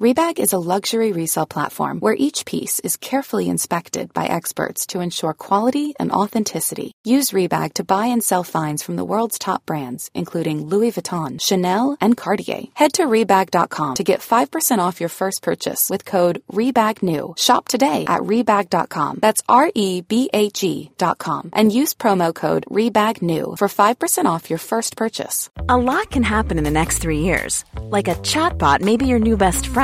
Rebag is a luxury resale platform where each piece is carefully inspected by experts to ensure quality and authenticity. Use Rebag to buy and sell finds from the world's top brands, including Louis Vuitton, Chanel, and Cartier. Head to Rebag.com to get 5% off your first purchase with code REBAGNEW. Shop today at Rebag.com. That's R E B A G.com. And use promo code REBAGNEW for 5% off your first purchase. A lot can happen in the next three years. Like a chatbot may be your new best friend.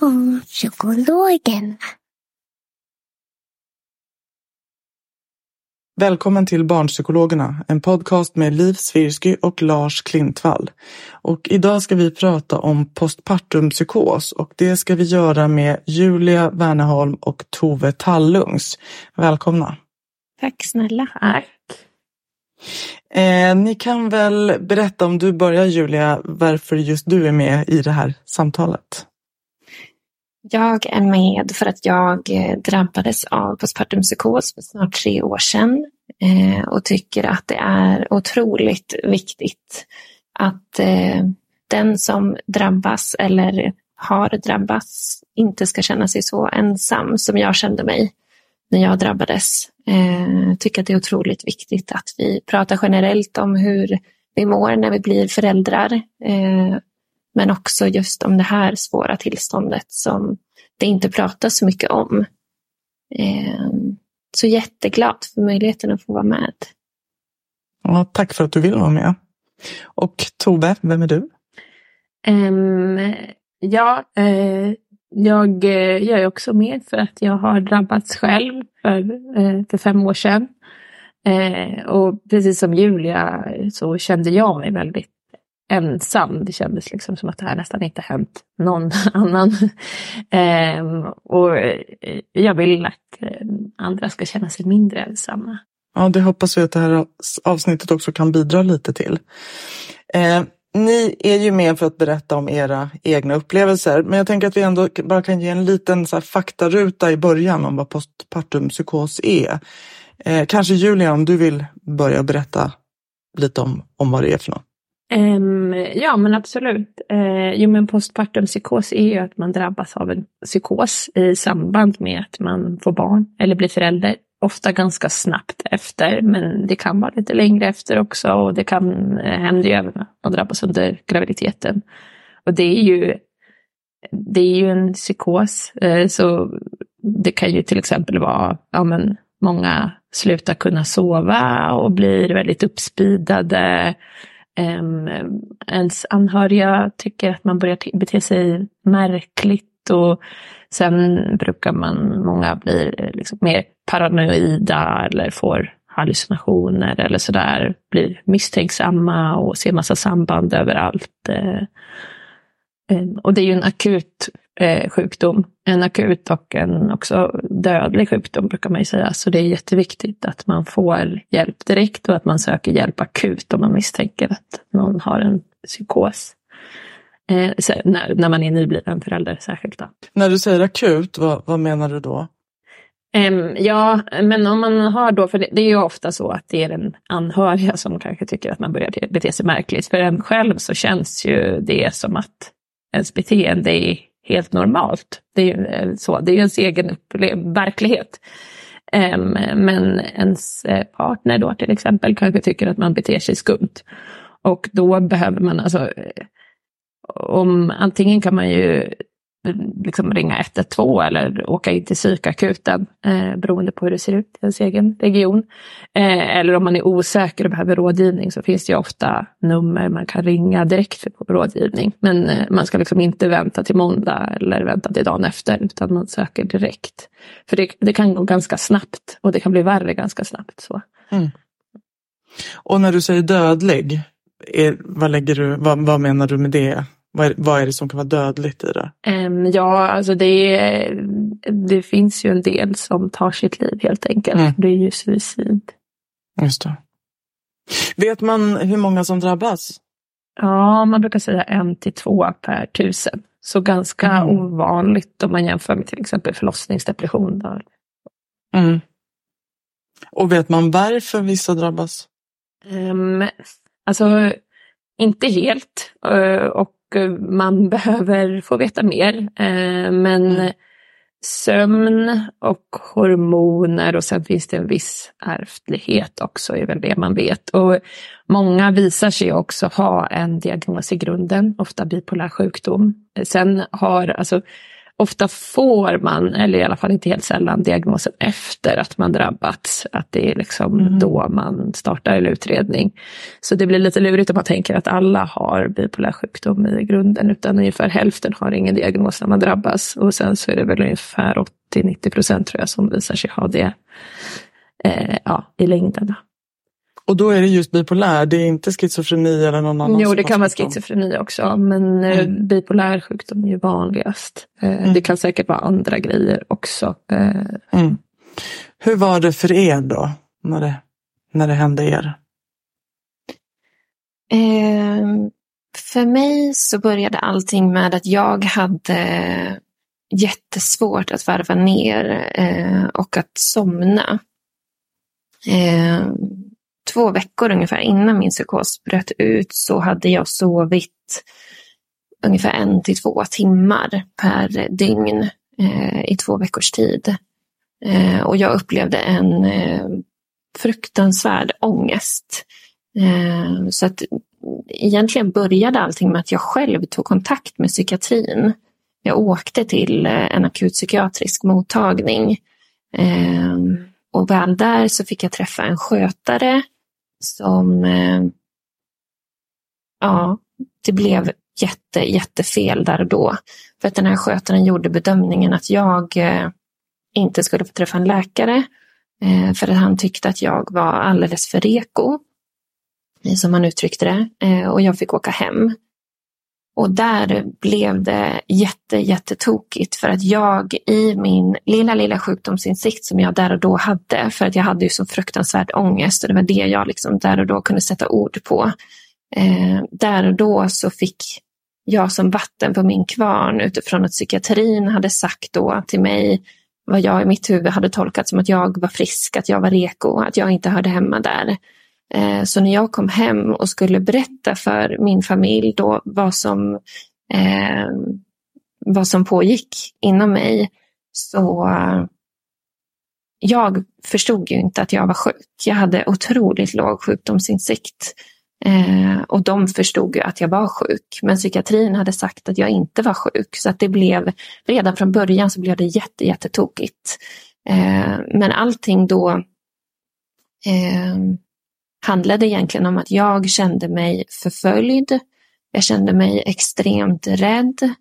Barnpsykologen. Välkommen till Barnpsykologerna, en podcast med Liv Svirsky och Lars Klintvall. Och idag ska vi prata om postpartumpsykos och det ska vi göra med Julia Werneholm och Tove Tallungs. Välkomna! Tack snälla. Tack. Eh, ni kan väl berätta om du börjar Julia, varför just du är med i det här samtalet? Jag är med för att jag eh, drabbades av postpartum psykos för snart tre år sedan eh, och tycker att det är otroligt viktigt att eh, den som drabbas eller har drabbats inte ska känna sig så ensam som jag kände mig när jag drabbades. Jag tycker att det är otroligt viktigt att vi pratar generellt om hur vi mår när vi blir föräldrar. Men också just om det här svåra tillståndet som det inte pratas så mycket om. Så jätteglad för möjligheten att få vara med. Ja, tack för att du vill vara med. Och Tove, vem är du? Um, ja, uh, jag, uh, jag är också med för att jag har drabbats själv för, uh, för fem år sedan. och precis som Julia så kände jag mig väldigt ensam. Det kändes liksom som att det här nästan inte hänt någon annan. ehm, och eh, jag vill att eh, andra ska känna sig mindre ensamma. Ja, det hoppas vi att det här avsnittet också kan bidra lite till. Ehm, ni är ju med för att berätta om era egna upplevelser, men jag tänker att vi ändå bara kan ge en liten så här, faktaruta i början om vad postpartum psykos är. Ehm, kanske Julia, om du vill börja berätta lite om, om vad det är för något. Um, ja, men absolut. Uh, jo, men postpartum psykos är ju att man drabbas av en psykos i samband med att man får barn eller blir förälder. Ofta ganska snabbt efter, men det kan vara lite längre efter också och det kan uh, hända ju även att man drabbas under graviditeten. Och det är ju, det är ju en psykos, uh, så det kan ju till exempel vara, ja men många slutar kunna sova och blir väldigt uppspidade Um, ens anhöriga tycker att man börjar bete sig märkligt och sen brukar man, många bli eh, liksom mer paranoida eller får hallucinationer eller sådär, blir misstänksamma och ser massa samband överallt. Eh. Och det är ju en akut eh, sjukdom. En akut och en också dödlig sjukdom brukar man ju säga. Så det är jätteviktigt att man får hjälp direkt och att man söker hjälp akut om man misstänker att någon har en psykos. Eh, när, när, man är nybliven förälder särskilt. Då. När du säger akut, vad, vad menar du då? Um, ja, men om man har då, för det, det, är ju ofta så att det är den anhöriga som kanske tycker att man börjar bete sig märkligt. För en själv så känns ju det som att ens beteende är helt normalt. Det är ju eh, så, det är ens egen verklighet. Ehm, men ens eh, partner då till exempel kanske tycker att man beter sig skumt. Och då behöver man alltså, eh, om antingen kan man ju liksom ringa 112 eller åka in till psykakuten eh, beroende på hur det ser ut i ens egen region. Eh, eller om man är osäker och behöver rådgivning så finns det ju ofta nummer man kan ringa direkt för på rådgivning. Men eh, man ska liksom inte vänta till måndag eller vänta till dagen efter utan man söker direkt. För det, det kan gå ganska snabbt och det kan bli värre ganska snabbt. Så. Mm. Och när du säger dödlig, är, vad, lägger du, vad, vad menar du med det? Vad är, vad är det som kan vara dödligt i det? Um, ja, alltså det, det finns ju en del som tar sitt liv helt enkelt. Mm. Det är ju suicid. Just det. Vet man hur många som drabbas? Ja, man brukar säga en till två per tusen. Så ganska mm. ovanligt om man jämför med till exempel förlossningsdepression. Där. Mm. Och vet man varför vissa drabbas? Um, alltså, inte helt. Uh, och man behöver få veta mer. Uh, men mm. sömn och hormoner och sen finns det en viss ärftlighet också, är väl det man vet. Och många visar sig också ha en diagnos i grunden, ofta bipolär sjukdom. Sen har, alltså ofta får man, eller i alla fall inte helt sällan, diagnosen efter att man drabbats. Att det är liksom mm. då man startar en utredning. Så det blir lite lurigt om man tänker att alla har bipolär sjukdom i grunden, utan ungefär hälften har ingen diagnos när man drabbas. Och sen så är det väl ungefär 80-90 procent tror jag som visar sig ha det eh, ja, i längden. Och då är det just bipolär, det är inte schizofreni eller någon annan? Jo, det kan vara schizofreni också, men eh, mm. bipolär sjukdom är ju vanligast. Eh, mm. Det kan säkert vara andra grejer också. Eh. Mm. Hur var det för er då, när det, när det hände er? Eh, för mig så började allting med att jag hade jättesvårt att varva ner eh, och att somna. Eh, två veckor ungefär innan min psykos bröt ut så hade jag sovit ungefär en till två timmar per dygn eh, i två veckors tid. Eh, och jag upplevde en eh, fruktansvärd ångest. Eh, så att egentligen började allting med att jag själv tog kontakt med psykiatrin. Jag åkte till eh, en akutpsykiatrisk mottagning. Eh, och väl där så fick jag träffa en skötare som, eh, ja, det blev jätte, jättefel där och då. För att den här skötaren gjorde bedömningen att jag eh, inte skulle få träffa en läkare. Eh, för att han tyckte att jag var alldeles för reko. Som han uttryckte det. Och jag fick åka hem. Och där blev det jätte, jättetokigt för att jag i min lilla, lilla sjukdomsinsikt som jag där och då hade, för att jag hade ju så fruktansvärd ångest och det var det jag liksom där och då kunde sätta ord på. Eh, där och då så fick jag som vatten på min kvarn utifrån att psykiatrin hade sagt då till mig vad jag i mitt huvud hade tolkat som att jag var frisk, att jag var reko, att jag inte hörde hemma där. Eh, så när jag kom hem och skulle berätta för min familj då vad som, eh, vad som pågick inom mig så jag förstod ju inte att jag var sjuk. Jag hade otroligt låg sjukdomsinsikt. Eh, och de förstod ju att jag var sjuk. Men psykiatrin hade sagt att jag inte var sjuk. Så att det blev, redan från början så blev det jätte, jättetokigt. Eh, men allting då eh, handlade egentligen om att jag kände mig förföljd. Jag kände mig extremt rädd.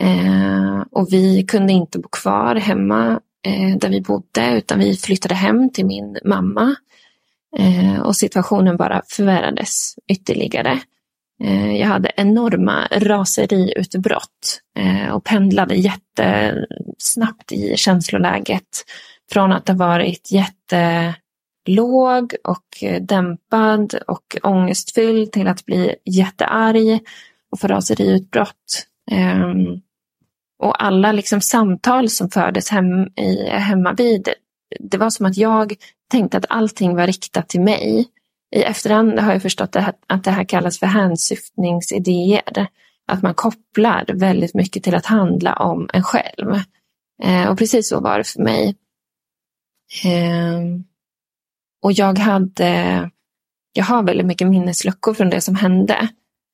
Eh, och vi kunde inte bo kvar hemma eh, där vi bodde utan vi flyttade hem till min mamma. Eh, och situationen bara förvärrades ytterligare. Eh, jag hade enorma raseriutbrott eh, och pendlade jättesnabbt i känsloläget. Från att ha varit jätte låg och eh, dämpad och ångestfylld till att bli jättearg och få raseriutbrott. Um, och alla liksom samtal som fördes hem i, hemma vid, det var som att jag tänkte att allting var riktat till mig. I efterhand har jag förstått det här, att det här kallas för hänsyftningsidéer. Att man kopplar väldigt mycket till att handla om en själv. Eh, och precis så var det för mig. Eh, och jag hade, jag har väldigt mycket minnesluckor från det som hände.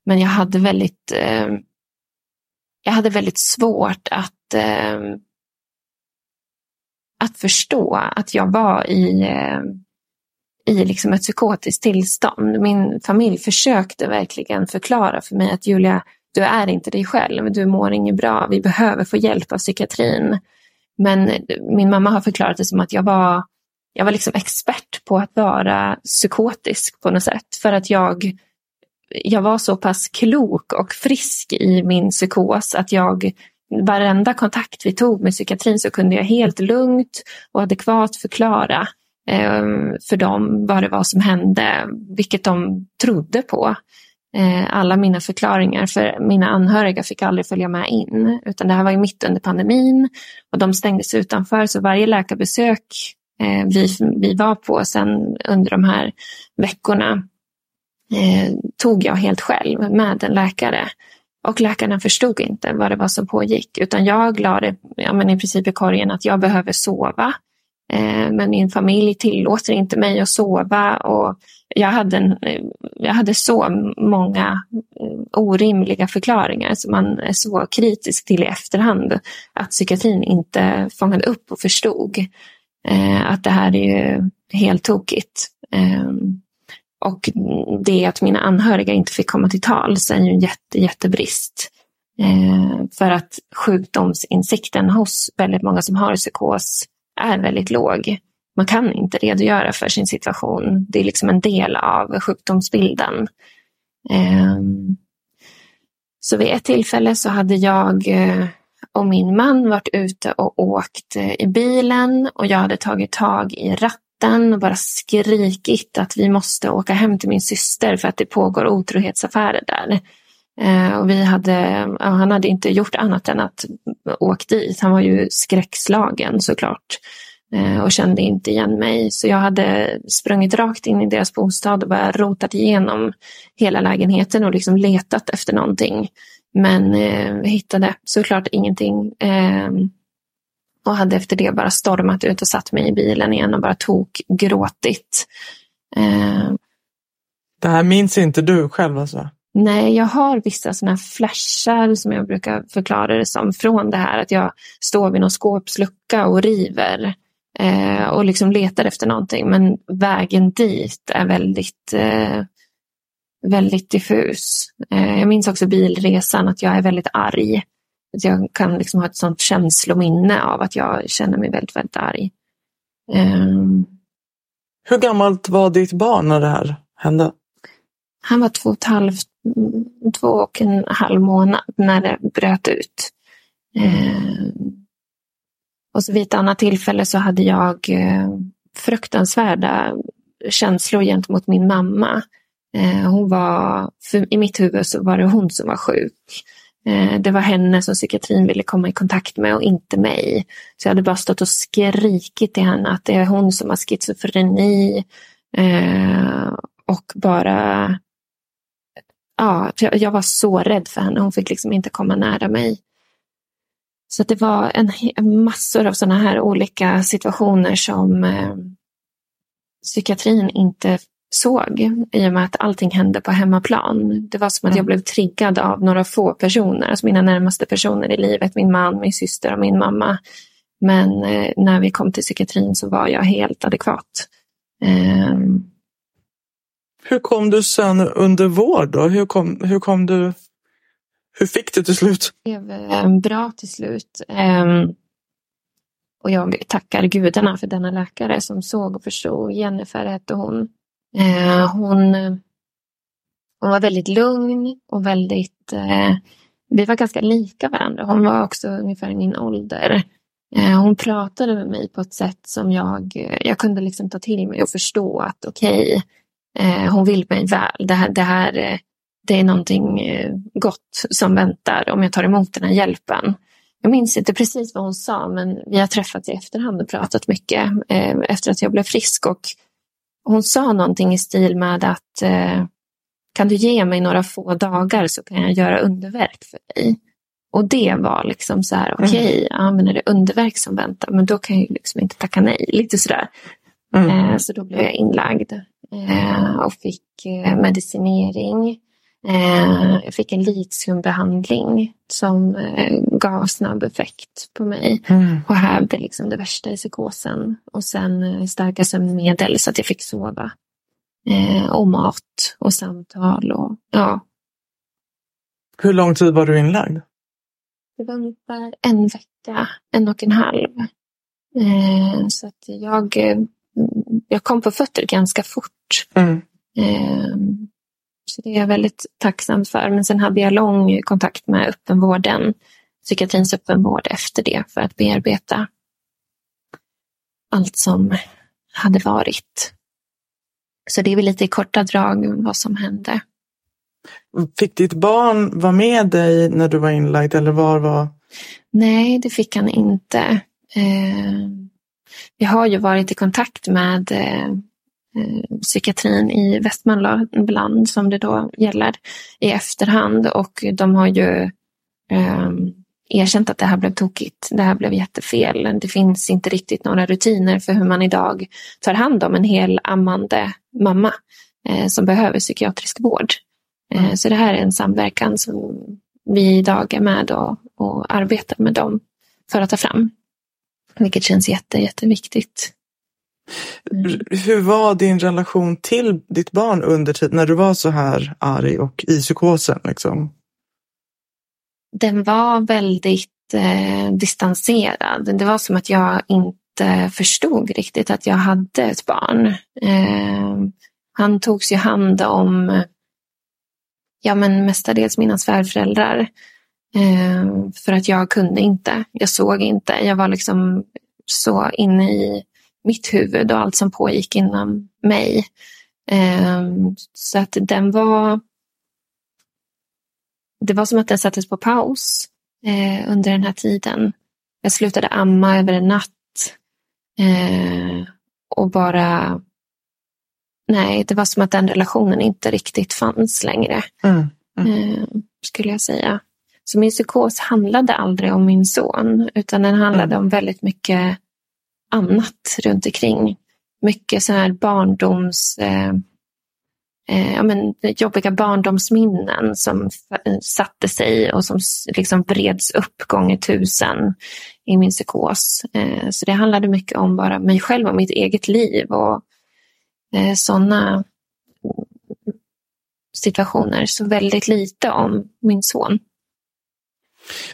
Men jag hade väldigt, eh, jag hade väldigt svårt att, eh, att förstå att jag var i, eh, i liksom ett psykotiskt tillstånd. Min familj försökte verkligen förklara för mig att Julia, du är inte dig själv, du mår inget bra, vi behöver få hjälp av psykiatrin. Men min mamma har förklarat det som att jag var, jag var liksom expert på att vara psykotisk på något sätt. För att jag, jag var så pass klok och frisk i min psykos att jag varenda kontakt vi tog med psykiatrin så kunde jag helt lugnt och adekvat förklara eh, för dem vad det var som hände, vilket de trodde på. Eh, alla mina förklaringar, för mina anhöriga fick aldrig följa med in, utan det här var ju mitt under pandemin och de stängdes utanför, så varje läkarbesök eh, vi, vi var på sen under de här veckorna eh, tog jag helt själv med en läkare. Och läkarna förstod inte vad det var som pågick, utan jag lade ja, men i princip i korgen att jag behöver sova. Eh, men min familj tillåter inte mig att sova och jag hade, en, eh, jag hade så många eh, orimliga förklaringar som man är så kritisk till i efterhand att psykiatrin inte fångade upp och förstod eh, att det här är ju helt tokigt. Ehm, och det att mina anhöriga inte fick komma till tals är ju en jätte, jättebrist. Ehm, för att sjukdomsinsikten hos väldigt många som har psykos är väldigt låg. Man kan inte redogöra för sin situation. Det är liksom en del av sjukdomsbilden. Eh, så vid ett tillfälle så hade jag eh, och min man varit ute och åkt eh, i bilen och jag hade tagit tag i ratten och bara skrikit att vi måste åka hem till min syster för att det pågår otrohetsaffärer där. Eh, och vi hade, han hade inte gjort annat än att åka dit. Han var ju skräckslagen såklart eh, och kände inte igen mig. Så jag hade sprungit rakt in i deras bostad och bara rotat igenom hela lägenheten och liksom letat efter någonting. Men eh, hittade såklart ingenting. Eh, och hade efter det bara stormat ut och satt mig i bilen igen och bara tog gråtit. Eh, det här minns inte du själv alltså? Nej, jag har vissa sådana flashar som jag brukar förklara det som från det här att jag står vid någon skåpslucka och river eh, och liksom letar efter någonting. Men vägen dit är väldigt, eh, väldigt diffus. Eh, jag minns också bilresan att jag är väldigt arg. Att jag kan liksom ha ett sånt känslominne av att jag känner mig väldigt, väldigt arg. Ehm. Hur gammalt var ditt barn när det här hände? Han var två och ett halvt två och en halv månad när det bröt ut. Eh, och så vid ett annat tillfälle så hade jag eh, fruktansvärda känslor gentemot min mamma. Eh, hon var, I mitt huvud så var det hon som var sjuk. Eh, det var henne som psykiatrin ville komma i kontakt med och inte mig. Så jag hade bara stått och skrikit till henne att det är hon som har schizofreni. Eh, och bara ja, jag var så rädd för henne. Hon fick liksom inte komma nära mig. Så det var en, massor av sådana här olika situationer som psykiatrin inte såg i och med att allting hände på hemmaplan. Det var som att jag mm. blev triggad av några få personer, alltså mina närmaste personer i livet, min man, min syster och min mamma. Men eh, när vi kom till psykiatrin så var jag helt adekvat. Eh, hur kom du sen under vård då? Hur kom, hur kom du? Hur fick du till slut? Det blev eh, bra till slut. Ehm, och jag tackar gudarna för denna läkare som såg och förstod. Jennifer hette hon. Eh, hon, hon var väldigt lugn och väldigt... Eh, vi var ganska lika varandra. Hon var också ungefär i min ålder. Eh, hon pratade med mig på ett sätt som jag, eh, jag kunde liksom ta till mig och förstå att okej, okay, Eh, hon vill mig väl. Det här, det här eh, det är någonting gott som väntar om jag tar emot den här hjälpen. Jag minns inte precis vad hon sa, men vi har träffats i efterhand och pratat mycket eh, efter att jag blev frisk. Och hon sa någonting i stil med att eh, kan du ge mig några få dagar så kan jag göra underverk för dig. Och det var liksom så här, okej, okay, mm. ja, men är det underverk som väntar, men då kan jag liksom inte tacka nej. Lite sådär. Mm. Eh, så då blev jag inlagd eh, och fick eh, medicinering. Eh, jag fick en litiumbehandling som eh, gav snabb effekt på mig Mm. och hävde liksom det värsta i psykosen. Och sen eh, starka sömnmedel så att jag fick sova. Och mat och samtal och ja, Hur lång tid var du inlagd? det var ungefär en vecka, en och en halv. Så att jag, jag kom på fötter ganska fort. Mm. Så det är jag väldigt tacksam för. Men sen hade jag lång kontakt med öppenvården, psykiatrins öppenvård efter det för att bearbeta allt som hade varit. Så det är väl lite i korta drag vad som hände. Fick ditt barn vara med dig när du var inlagd eller var var? Nej, det fick han inte. Eh, jag har ju varit i kontakt med eh, eh, psykiatrin i Västmanland som det då gäller i efterhand och de har ju eh, erkänt att det här blev tokigt. Det här blev jättefel. Det finns inte riktigt några rutiner för hur man idag tar hand om en hel ammande mamma eh, som behöver psykiatrisk vård. Eh, så det här är en samverkan som vi idag är med och, och arbetar med dem för att ta fram. Vilket känns jätte, jätteviktigt. Mm. Hur var din relation till ditt barn under tiden när du var så här arg och i psykosen? Liksom? Den var väldigt eh, distanserad. Det var som att jag inte förstod riktigt att jag hade ett barn. Eh, han togs ju hand om ja, men mestadels mina svärföräldrar. Eh, för att jag kunde inte. Jag såg inte. Jag var liksom så inne i mitt huvud och allt som pågick inom mig. Eh, så att den var... Det var som att den sattes på paus eh, under den här tiden. Jag slutade amma över en natt. Eh, och bara... Nej, det var som att den relationen inte riktigt fanns längre. Mm. Eh, skulle jag säga. Så min psykos handlade aldrig om min son, utan den handlade om väldigt mycket annat runt omkring. Mycket så här barndoms... Eh, eh, ja, men, jobbiga barndomsminnen som satte sig och som liksom breds upp gånger tusen i min psykos. Eh, så det handlade mycket om bara mig själv och mitt eget liv och eh, sådana situationer. Så väldigt lite om min son.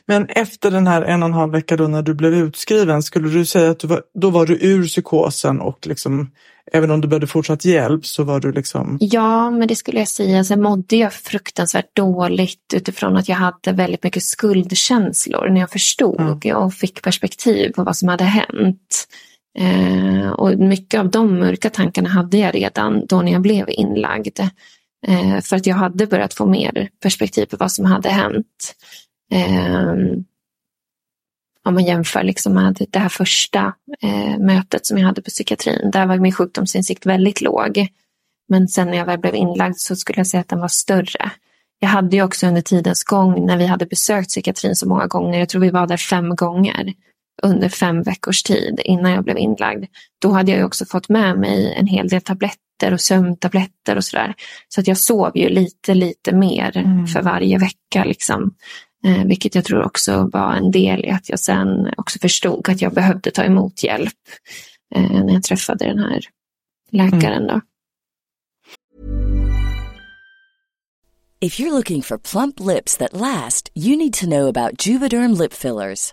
Men efter den här en och en halv vecka då när du blev utskriven, skulle du säga att du var, då var du ur psykosen och liksom, även om du behövde fortsatt hjälp så var du liksom... Ja, men det skulle jag säga. Sen mådde jag fruktansvärt dåligt utifrån att jag hade väldigt mycket skuldkänslor när jag förstod och fick perspektiv på vad som hade hänt. Eh, och mycket av de mörka tankarna hade jag redan då när jag blev inlagd. Eh, för att jag hade börjat få mer perspektiv på vad som hade hänt. Eh, om man jämför liksom med det här första eh, mötet som jag hade på psykiatrin. Där var min sjukdomsinsikt väldigt låg. Men sen när jag väl blev inlagd så skulle jag säga att den var större. Jag hade ju också under tidens gång när vi hade besökt psykiatrin så många gånger, jag tror vi var där fem gånger under fem veckors tid innan jag blev inlagd. Då hade jag också fått med mig en hel del tabletter och sömntabletter och sådär. Så att jag sov ju lite, lite mer Mm. för varje vecka liksom. Eh, vilket jag tror också var en del i att jag sen också förstod att jag behövde ta emot hjälp eh, när jag träffade den här läkaren. Då. If you're looking for plump lips that last, you need to know about Juvederm lip fillers.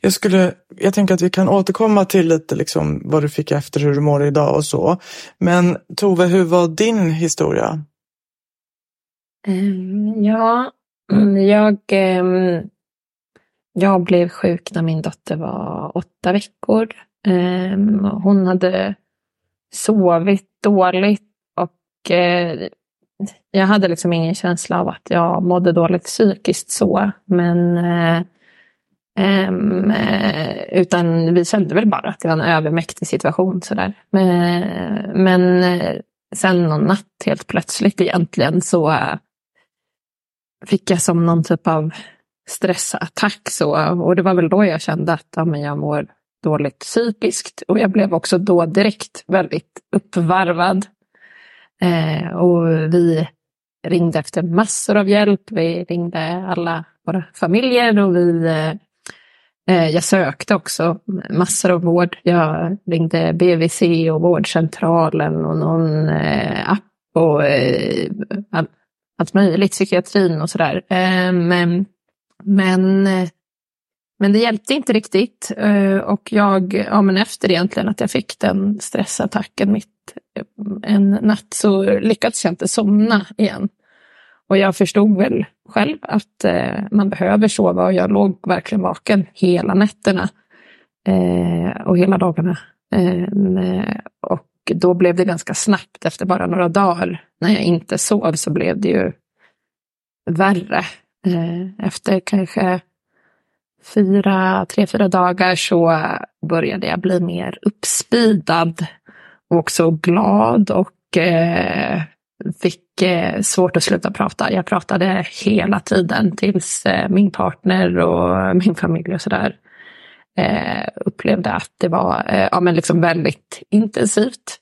Jag, skulle, jag tänker att vi kan återkomma till lite liksom vad du fick efter, hur du mår idag och så. Men Tove, hur var din historia? Um, ja, jag, um, jag blev sjuk när min dotter var åtta veckor. Um, hon hade sovit dåligt och uh, jag hade liksom ingen känsla av att jag mådde dåligt psykiskt så. Men uh, Um, utan vi kände väl bara att det var en övermäktig situation. Sådär. Men, men eh, sen någon natt helt plötsligt egentligen så uh, fick jag som någon typ av stressattack. Så, och det var väl då jag kände att ja, men jag mår dåligt psykiskt. Och jag blev också då direkt väldigt uppvarvad. Uh, och vi ringde efter massor av hjälp. Vi ringde alla våra familjer och vi Eh, jag sökte också massor av vård. Jag ringde BVC och vårdcentralen och någon eh, app och eh, allt möjligt, psykiatrin och sådär. Men, men, men det hjälpte inte riktigt. Och jag, ja men efter egentligen att jag fick den stressattacken mitt en natt så lyckades jag inte somna igen. Och jag förstod väl själv att eh, man behöver sova och jag låg verkligen vaken hela nätterna eh, och hela dagarna. Eh, och då blev det ganska snabbt, efter bara några dagar, när jag inte sov så blev det ju värre. Eh, efter kanske fyra, tre, fyra dagar så började jag bli mer uppspidad och också glad och eh, fick eh, svårt att sluta prata. Jag pratade hela tiden tills eh, min partner och eh, min familj och sådär eh, upplevde att det var eh, ja, men liksom väldigt intensivt.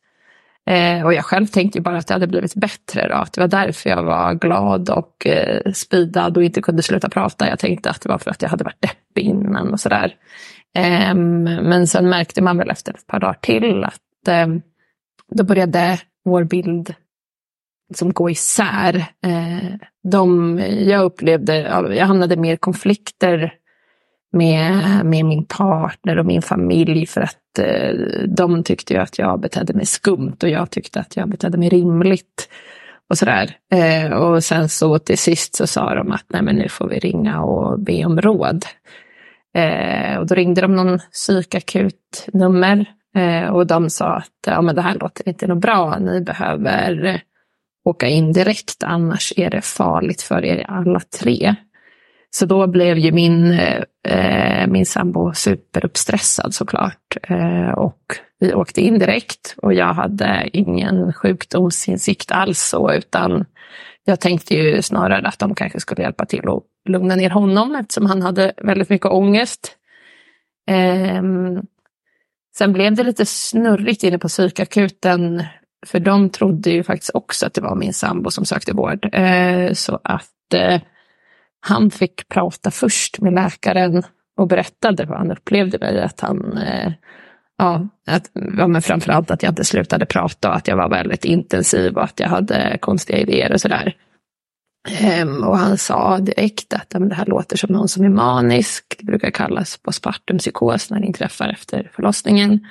Eh, och jag själv tänkte bara att det hade blivit bättre då, att det var därför jag var glad och eh, spidad och inte kunde sluta prata. Jag tänkte att det var för att jag hade varit deppig innan och sådär. Eh, men sen märkte man väl efter ett par dagar till att eh, då började vår bild liksom gå isär. Eh, de, jag upplevde, jag hamnade mer konflikter med, med min partner och min familj för att eh, de tyckte ju att jag betedde mig skumt och jag tyckte att jag betedde mig rimligt. Och sådär. Eh, och sen så till sist så sa de att nej men nu får vi ringa och be om råd. Eh, och då ringde de någon psykakutnummer eh, och de sa att ja, men det här låter inte något bra, ni behöver åka in direkt, annars är det farligt för er alla tre. Så då blev ju min, eh, min sambo superuppstressad såklart. Eh, och vi åkte in direkt och jag hade ingen sjukdomsinsikt alls så, utan jag tänkte ju snarare att de kanske skulle hjälpa till att lugna ner honom eftersom han hade väldigt mycket ångest. Eh, sen blev det lite snurrigt inne på psykakuten för de trodde ju faktiskt också att det var min sambo som sökte vård. Eh, så att eh, han fick prata först med läkaren och berättade vad han upplevde mig. Att han, eh, ja, att, ja, men framförallt att jag inte slutade prata och att jag var väldigt intensiv och att jag hade konstiga idéer och sådär. Um, och han sa direkt att det här låter som någon som är manisk. Det brukar kallas på psykos när det inträffar efter förlossningen.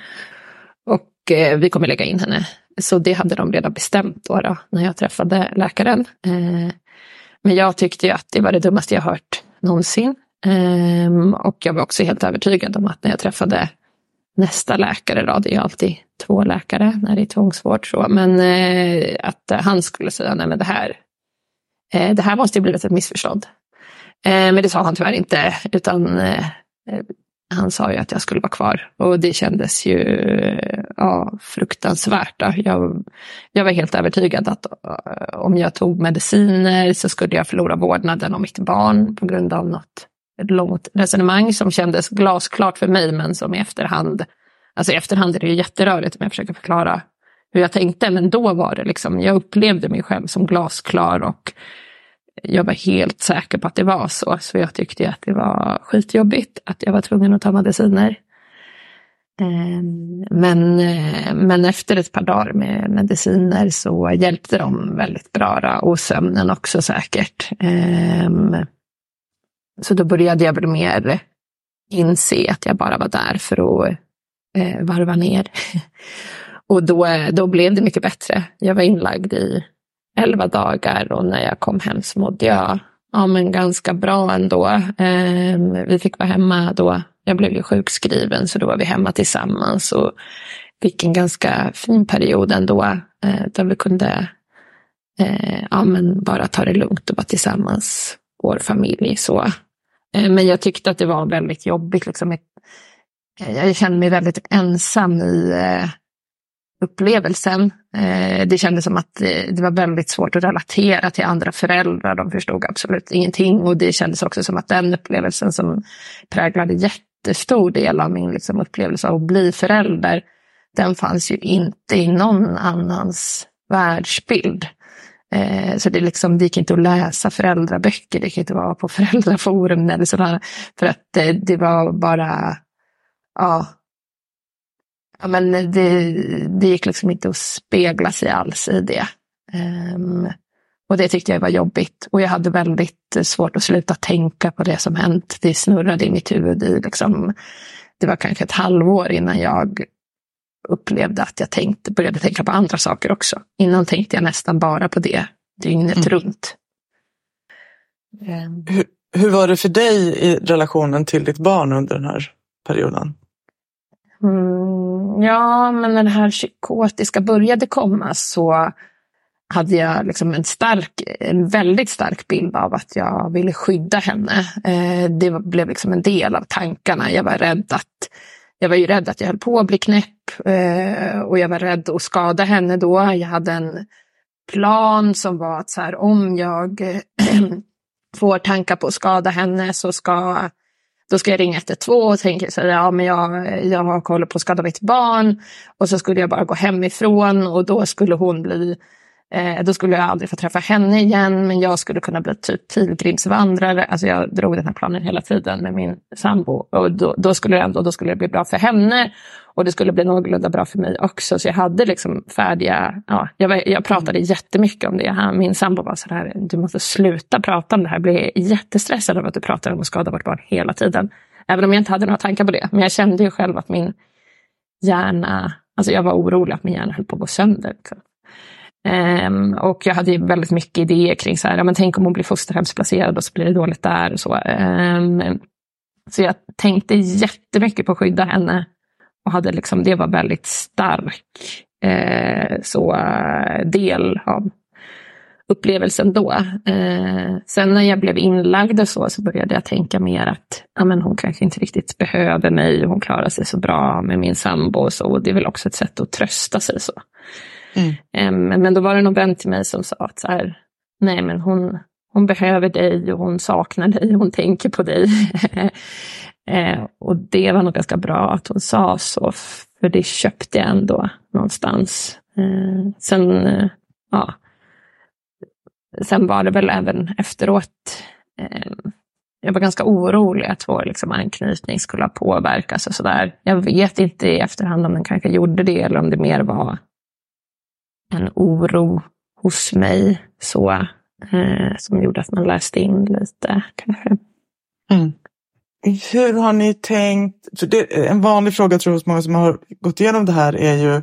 Och eh, vi kommer lägga in henne. Så det hade de redan bestämt då, då när jag träffade läkaren. Eh, men jag tyckte ju att det var det dummaste jag hört någonsin. Ehm, och jag var också helt övertygad om att när jag träffade nästa läkare, då, det är ju alltid två läkare när det är tvångsvård, så, men eh, att han skulle säga nej men det här, eh, det här måste ju blivit ett missförstånd. Eh, men det sa han tyvärr inte, utan eh, han sa ju att jag skulle vara kvar och det kändes ju ja, fruktansvärt. Jag, jag var helt övertygad att eh, om jag tog mediciner så skulle jag förlora vårdnaden om mitt barn på grund av något ett långt resonemang som kändes glasklart för mig men som i efterhand, alltså i efterhand är det ju jätterörigt om jag försöker förklara hur jag tänkte men då var det liksom, jag upplevde mig själv som glasklar och jag var helt säker på att det var så. Så jag tyckte att det var skitjobbigt att jag var tvungen att ta mediciner. Ehm, men, men efter ett par dagar med mediciner så hjälpte de väldigt bra och sömnen också säkert. Ehm, så då började jag väl mer inse att jag bara var där för att eh, varva ner. och då, då blev det mycket bättre. Jag var inlagd i elva dagar och när jag kom hem så mådde jag ja, men ganska bra ändå. Eh, vi fick vara hemma då. Jag blev ju sjukskriven så då var vi hemma tillsammans och fick en ganska fin period ändå eh, där vi kunde eh, ja, men bara ta det lugnt och vara tillsammans, vår familj. Så. Eh, men jag tyckte att det var väldigt jobbigt. Liksom. Jag kände mig väldigt ensam i eh, upplevelsen. Eh, det kändes som att eh, det var väldigt svårt att relatera till andra föräldrar. De förstod absolut ingenting och det kändes också som att den upplevelsen som präglade jättestor del av min liksom, upplevelse av att bli förälder, den fanns ju inte i någon annans världsbild. Eh, så det, liksom, det gick inte att läsa föräldraböcker, det gick inte att vara på föräldraforum eller sådär. För att det, det var bara, ja, ja men det, det gick liksom inte att spegla sig alls i det. Um, och det tyckte jag var jobbigt. Och jag hade väldigt svårt att sluta tänka på det som hänt. Det snurrade i mitt huvud i liksom, det var kanske ett halvår innan jag upplevde att jag tänkte, började tänka på andra saker också. Innan tänkte jag nästan bara på det dygnet mm. runt. Hur, hur var det för dig i relationen till ditt barn under den här perioden? Mm, ja, men när det här psykotiska började komma så hade jag liksom en, stark, en väldigt stark bild av att jag ville skydda henne. Eh, det blev liksom en del av tankarna. Jag var rädd att jag var ju rädd att jag höll på att bli knäpp eh, och jag var rädd att skada henne då. Jag hade en plan som var att så här, om jag eh, får tankar på att skada henne så ska då ska jag ringa 112 och tänka så ja men jag, jag håller på att skada mitt barn. Och så skulle jag bara gå hemifrån och då skulle hon bli Eh, då skulle jag aldrig få träffa henne igen, men jag skulle kunna bli typ pilgrimsvandrare. Alltså jag drog den här planen hela tiden med min sambo. Och då, då, skulle det ändå, då skulle det bli bra för henne och det skulle bli någorlunda bra för mig också. Så jag hade liksom färdiga, ja, jag, jag pratade jättemycket om det. min sambo var så här, du måste sluta prata om det här. Jag blir jättestressad av att du pratar om att skada vårt barn hela tiden. Även om jag inte hade några tankar på det. Men jag kände ju själv att min hjärna, alltså jag var orolig att min hjärna höll på att gå sönder. Liksom. Um, och jag hade väldigt mycket idéer kring så här, ja, men tänk om hon blir fosterhemsplacerad och så blir det dåligt där. Och så. Um, så jag tänkte jättemycket på att skydda henne. Och hade liksom, det var väldigt stark uh, så, uh, del av upplevelsen då. Uh, sen när jag blev inlagd och så, så började jag tänka mer att ja, men hon kanske inte riktigt behöver mig. Hon klarar sig så bra med min sambo och så. Och det är väl också ett sätt att trösta sig så. Mm. Ehm, men då var det någon vän till mig som sa att så här, nej men hon, hon behöver dig och hon saknar dig, hon tänker på dig. Ehm, och det var nog ganska bra att hon sa så, för det köpte jag ändå någonstans. Ehm, sen, ja. Sen var det väl även efteråt, jag var ganska orolig att vår liksom, anknytning skulle ha påverkats och sådär. Jag vet inte i efterhand om den kanske gjorde det eller om det mer var en oro hos mig så, eh, som gjorde att man läste in lite kanske. Mm. Hur har ni tänkt? För det, en vanlig fråga tror jag hos många som har gått igenom det här är ju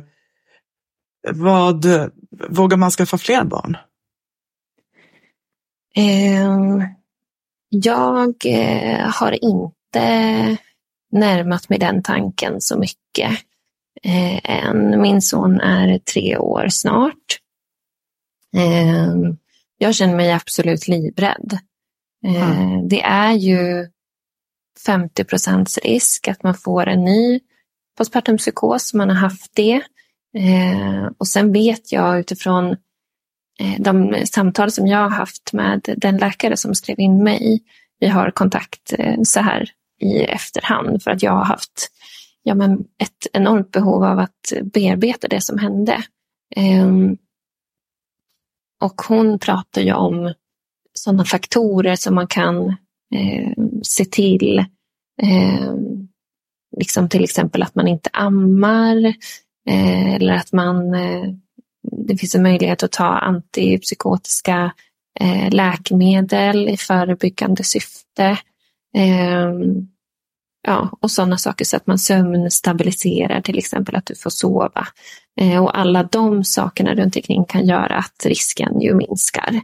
vad vågar man skaffa fler barn? Um, jag eh, har inte närmat mig den tanken så mycket eh, än. Min son är tre år snart. Eh, jag känner mig absolut livrädd. Eh, mm. Det är ju 50 procents risk att man får en ny postpartum psykos, man har haft det. Eh, och sen vet jag utifrån eh, de samtal som jag har haft med den läkare som skrev in mig, vi har kontakt eh, så här i efterhand för att jag har haft ja, men ett enormt behov av att bearbeta det som hände. Um, och hon pratar ju om sådana faktorer som man kan eh, se till. Eh, liksom till exempel att man inte ammar eh, eller att man eh, det finns en möjlighet att ta antipsykotiska eh, läkemedel i förebyggande syfte. Ehm, Ja, och sådana saker så att man sömnstabiliserar, till exempel att du får sova. Eh, och alla de sakerna runt omkring kan göra att risken ju minskar.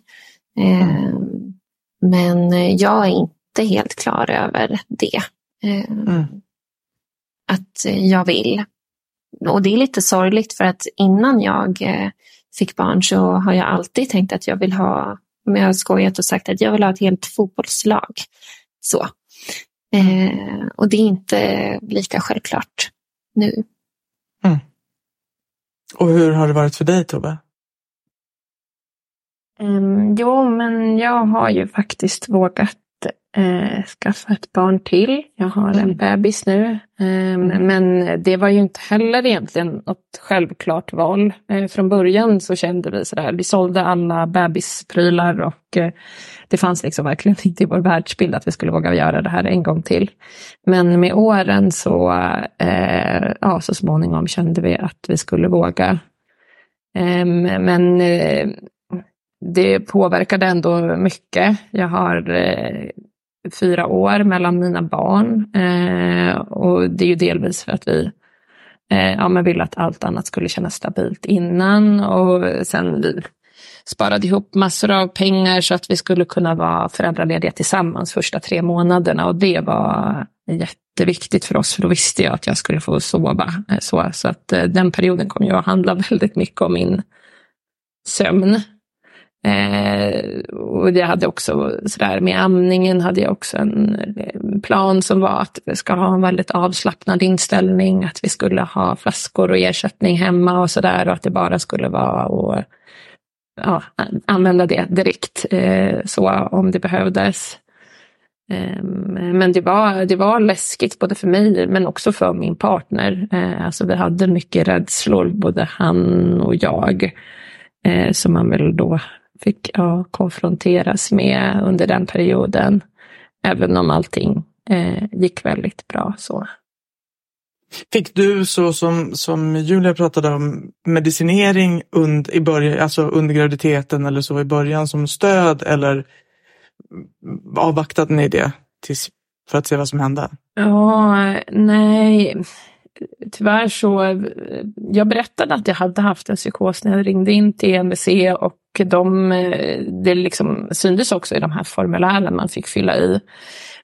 Eh, men jag är inte helt klar över det. Eh, mm. Att jag vill. Och det är lite sorgligt för att innan jag eh, fick barn så har jag alltid tänkt att jag vill ha, om jag har skojat och sagt att jag vill ha ett helt fotbollslag. Så. Eh, och det är inte lika självklart nu. Mm. Och hur har det varit för dig Tove? Um, jo, men jag har ju faktiskt vågat eh, skaffa ett barn till. Jag har en mm. bebis nu. Eh, men det var ju inte heller egentligen något självklart val. Eh, från början så kände vi sådär, vi sålde alla bebisprylar och eh, det fanns liksom verkligen inte i vår världsbild att vi skulle våga göra det här en gång till. Men med åren så, eh, ja så småningom kände vi att vi skulle våga. Ehm, men eh, det påverkade ändå mycket. Jag har eh, fyra år mellan mina barn. Eh, och det är ju delvis för att vi eh, ja, men ville att allt annat skulle kännas stabilt innan. Och sen vi sparade ihop massor av pengar så att vi skulle kunna vara föräldralediga tillsammans första tre månaderna. Och det var jätteviktigt för oss, för då visste jag att jag skulle få sova. Eh, så, så att eh, den perioden kom ju att handla väldigt mycket om min sömn. Eh, och jag hade också sådär med amningen hade jag också en eh, plan som var att vi ska ha en väldigt avslappnad inställning, att vi skulle ha flaskor och ersättning hemma och sådär och att det bara skulle vara att ja, använda det direkt eh, så om det behövdes. Eh, men det var, det var läskigt både för mig men också för min partner. Eh, alltså vi hade mycket rädslor, både han och jag. Eh, som man väl då fick ja, konfronteras med under den perioden. Även om allting eh, gick väldigt bra. så. Fick du så som, som Julia pratade om medicinering und, i början, alltså under graviditeten eller så i början som stöd eller avvaktade ni det tills, för att se vad som hände? Ja, nej. Tyvärr så, jag berättade att jag hade haft en psykos när jag ringde in till MVC och de, eh, det liksom syntes också i de här formulären man fick fylla i.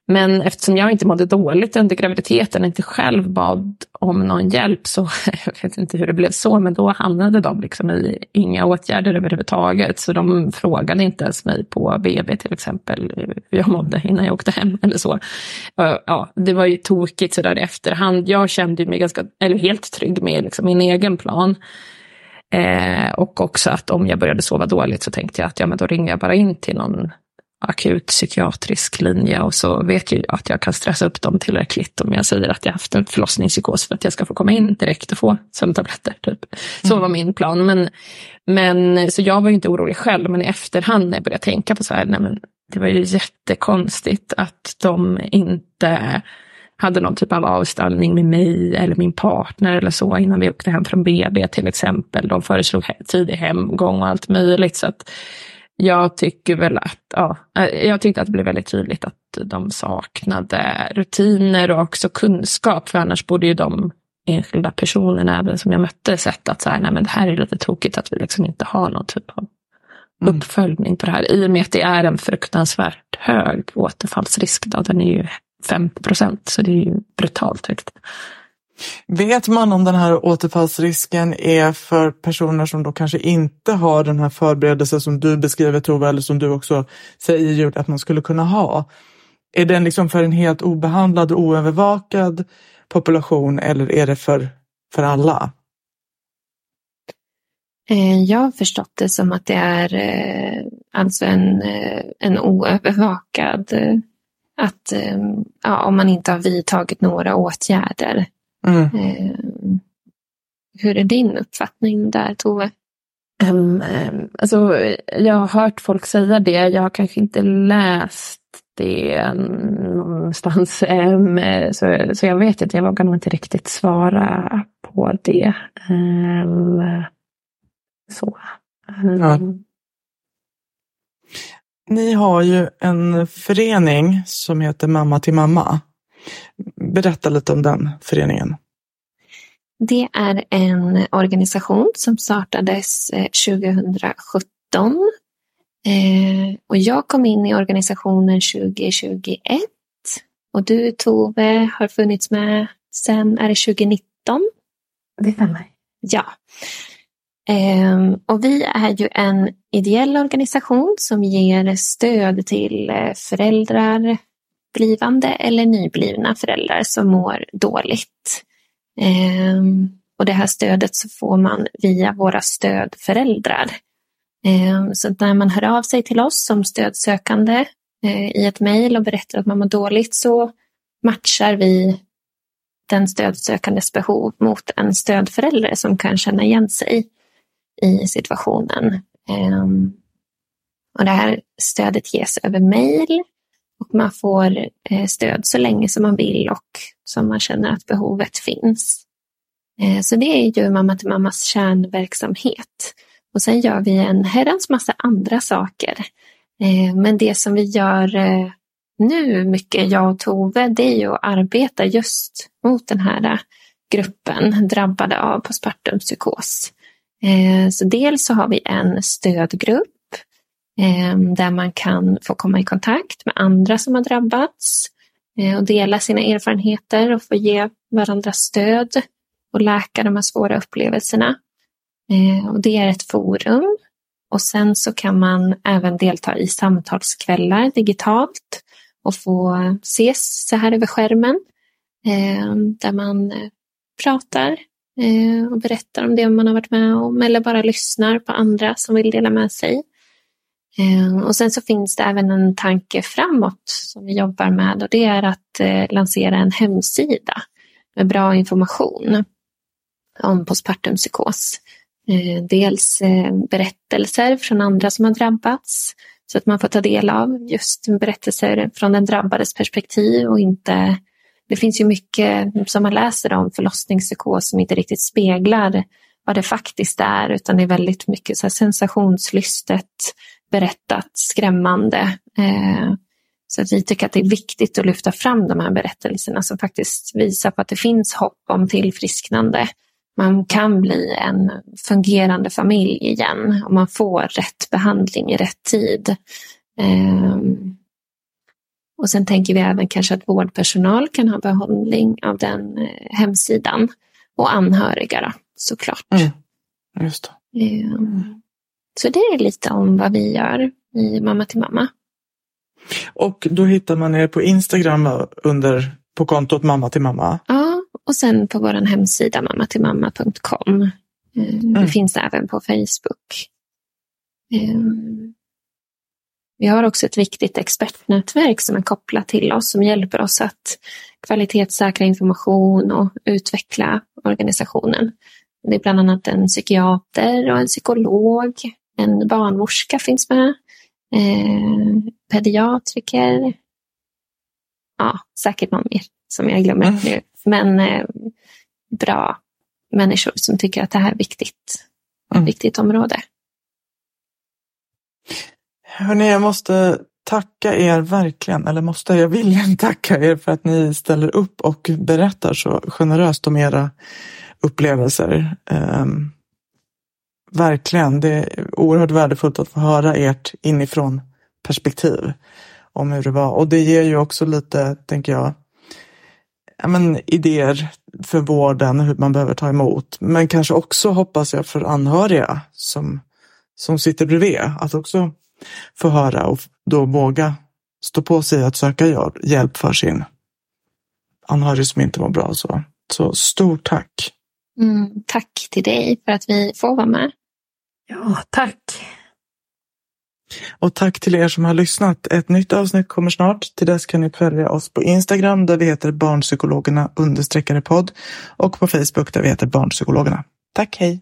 Men eftersom jag inte mådde dåligt under graviditeten, inte själv bad om någon hjälp, så jag vet inte hur det blev så, men då hamnade de liksom i inga åtgärder överhuvudtaget. Så de frågade inte ens mig på BB till exempel hur jag mådde innan jag åkte hem eller så. Ja, det var ju tokigt sådär i efterhand. Jag kände mig ganska, eller helt trygg med liksom min egen plan. Eh, och också att om jag började sova dåligt så tänkte jag att ja, men då ringer jag bara in till någon akut psykiatrisk linje och så vet jag att jag kan stressa upp dem tillräckligt om jag säger att jag haft en förlossningspsykos för att jag ska få komma in direkt och få sömntabletter. Typ. Så Mm. var min plan. Men, men, så jag var ju inte orolig själv, men i efterhand när jag började tänka på så här, nej men det var ju jättekonstigt att de inte hade någon typ av avställning med mig eller min partner eller så innan vi åkte hem från BB till exempel. De föreslog tidig hemgång och allt möjligt. Så att jag tycker väl att, ja, eh, jag tyckte att det blev väldigt tydligt att de saknade rutiner och också kunskap. För annars borde ju de enskilda personerna även som jag mötte sett att så här, nej men det här är lite tokigt att vi liksom inte har någon typ av Mm. uppföljning på det här. I och med att det är en fruktansvärt hög återfallsrisk. Då. Den är ju 50 procent, så det är ju brutalt högt. Vet man om den här återfallsrisken är för personer som då kanske inte har den här förberedelsen som du beskriver Tove, eller som du också säger att man skulle kunna ha? Är den liksom för en helt obehandlad och oövervakad population eller är det för, för alla? Eh, Jag har förstått det som att det är eh, alltså en, eh, en oövervakad, att eh, ja, om man inte har vidtagit några åtgärder. Mm. Eh, Hur är din uppfattning där, Tove? Um, um, alltså, jag har hört folk säga det. Jag har kanske inte läst det någonstans. Um, så, så jag vet inte, jag vågar nog inte riktigt svara på det. Um, så. Um, Ja. Ni har ju en förening som heter Mamma till mamma. Berätta lite om den föreningen. Det är en organisation som startades eh, 2017. Eh, och jag kom in i organisationen 2021. Och du Tove har funnits med sen, är det 2019? Det stämmer. Ja. Ehm, och vi är ju en ideell organisation som ger stöd till eh, föräldrar, blivande eller nyblivna föräldrar som mår dåligt. Ehm, och det här stödet så får man via våra stödföräldrar. Ehm, så när man hör av sig till oss som stödsökande eh, i ett mejl och berättar att man mår dåligt så matchar vi den stödsökandes behov mot en stödförälder som kan känna igen sig i situationen. Ehm, och det här stödet ges över mejl och man får eh, stöd så länge som man vill och som man känner att behovet finns. Ehm, så det är ju Mamma till mammas kärnverksamhet. Och sen gör vi en herrans massa andra saker. Ehm, men det som vi gör eh, nu mycket, jag och Tove, det är ju att arbeta just mot den här eh, gruppen drabbade av postpartum psykos. Eh, så dels så har vi en stödgrupp ehm, där man kan få komma i kontakt med andra som har drabbats eh, och dela sina erfarenheter och få ge varandra stöd och läka de här svåra upplevelserna. Eh, och det är ett forum. Och sen så kan man även delta i samtalskvällar digitalt och få ses så här över skärmen. Ehm, där man pratar Eh, och berättar om det man har varit med om eller bara lyssnar på andra som vill dela med sig. Eh, Och sen så finns det även en tanke framåt som vi jobbar med och det är att eh, lansera en hemsida med bra information om postpartum psykos. Eh, Dels eh, berättelser från andra som har drabbats så att man får ta del av just berättelser från den drabbades perspektiv och inte det finns ju mycket som man läser om förlossningspsykos som inte riktigt speglar vad det faktiskt är utan det är väldigt mycket så här sensationslystet berättat, skrämmande. Eh, så att vi tycker att det är viktigt att lyfta fram de här berättelserna som faktiskt visar på att det finns hopp om tillfrisknande. Man kan bli en fungerande familj igen om man får rätt behandling i rätt tid. Ehm, och sen tänker vi även kanske att vårdpersonal kan ha behållning av den eh, hemsidan. Och anhöriga då, såklart. Mm. Just det. Ehm, Så det är lite om vad vi gör i Mamma till mamma. Och då hittar man er på Instagram under, på kontot Mamma till mamma. Ja, och sen på vår hemsida mammatillmamma.com. Eh, Det Mm. finns även på Facebook. Vi har också ett viktigt expertnätverk som är kopplat till oss som hjälper oss att kvalitetssäkra information och utveckla organisationen. Det är bland annat en psykiater och en psykolog, en barnmorska finns med, eh, pediatriker, ja, säkert någon mer som jag glömmer mm. nu. Men eh, bra människor som tycker att det här är viktigt. Mm. Viktigt område. Hörrni, jag måste tacka er verkligen, eller måste, jag vill tacka er för att ni ställer upp och berättar så generöst om era upplevelser. Um, verkligen, det är oerhört värdefullt att få höra ert inifrån perspektiv om hur det var. Och det ger ju också lite, tänker jag, ja, men, idéer för vården, hur man behöver ta emot. Men kanske också, hoppas jag, för anhöriga som, som sitter bredvid. Att också få höra och då våga stå på sig att söka hjälp för sin anhörig som inte mår bra. Så, så stort tack! Mm, tack till dig för att vi får vara med. Ja, tack! Och tack till er som har lyssnat. Ett nytt avsnitt kommer snart. Till dess kan ni följa oss på Instagram där vi heter barnpsykologerna understreckare podd och på Facebook där vi heter barnpsykologerna. Tack, hej!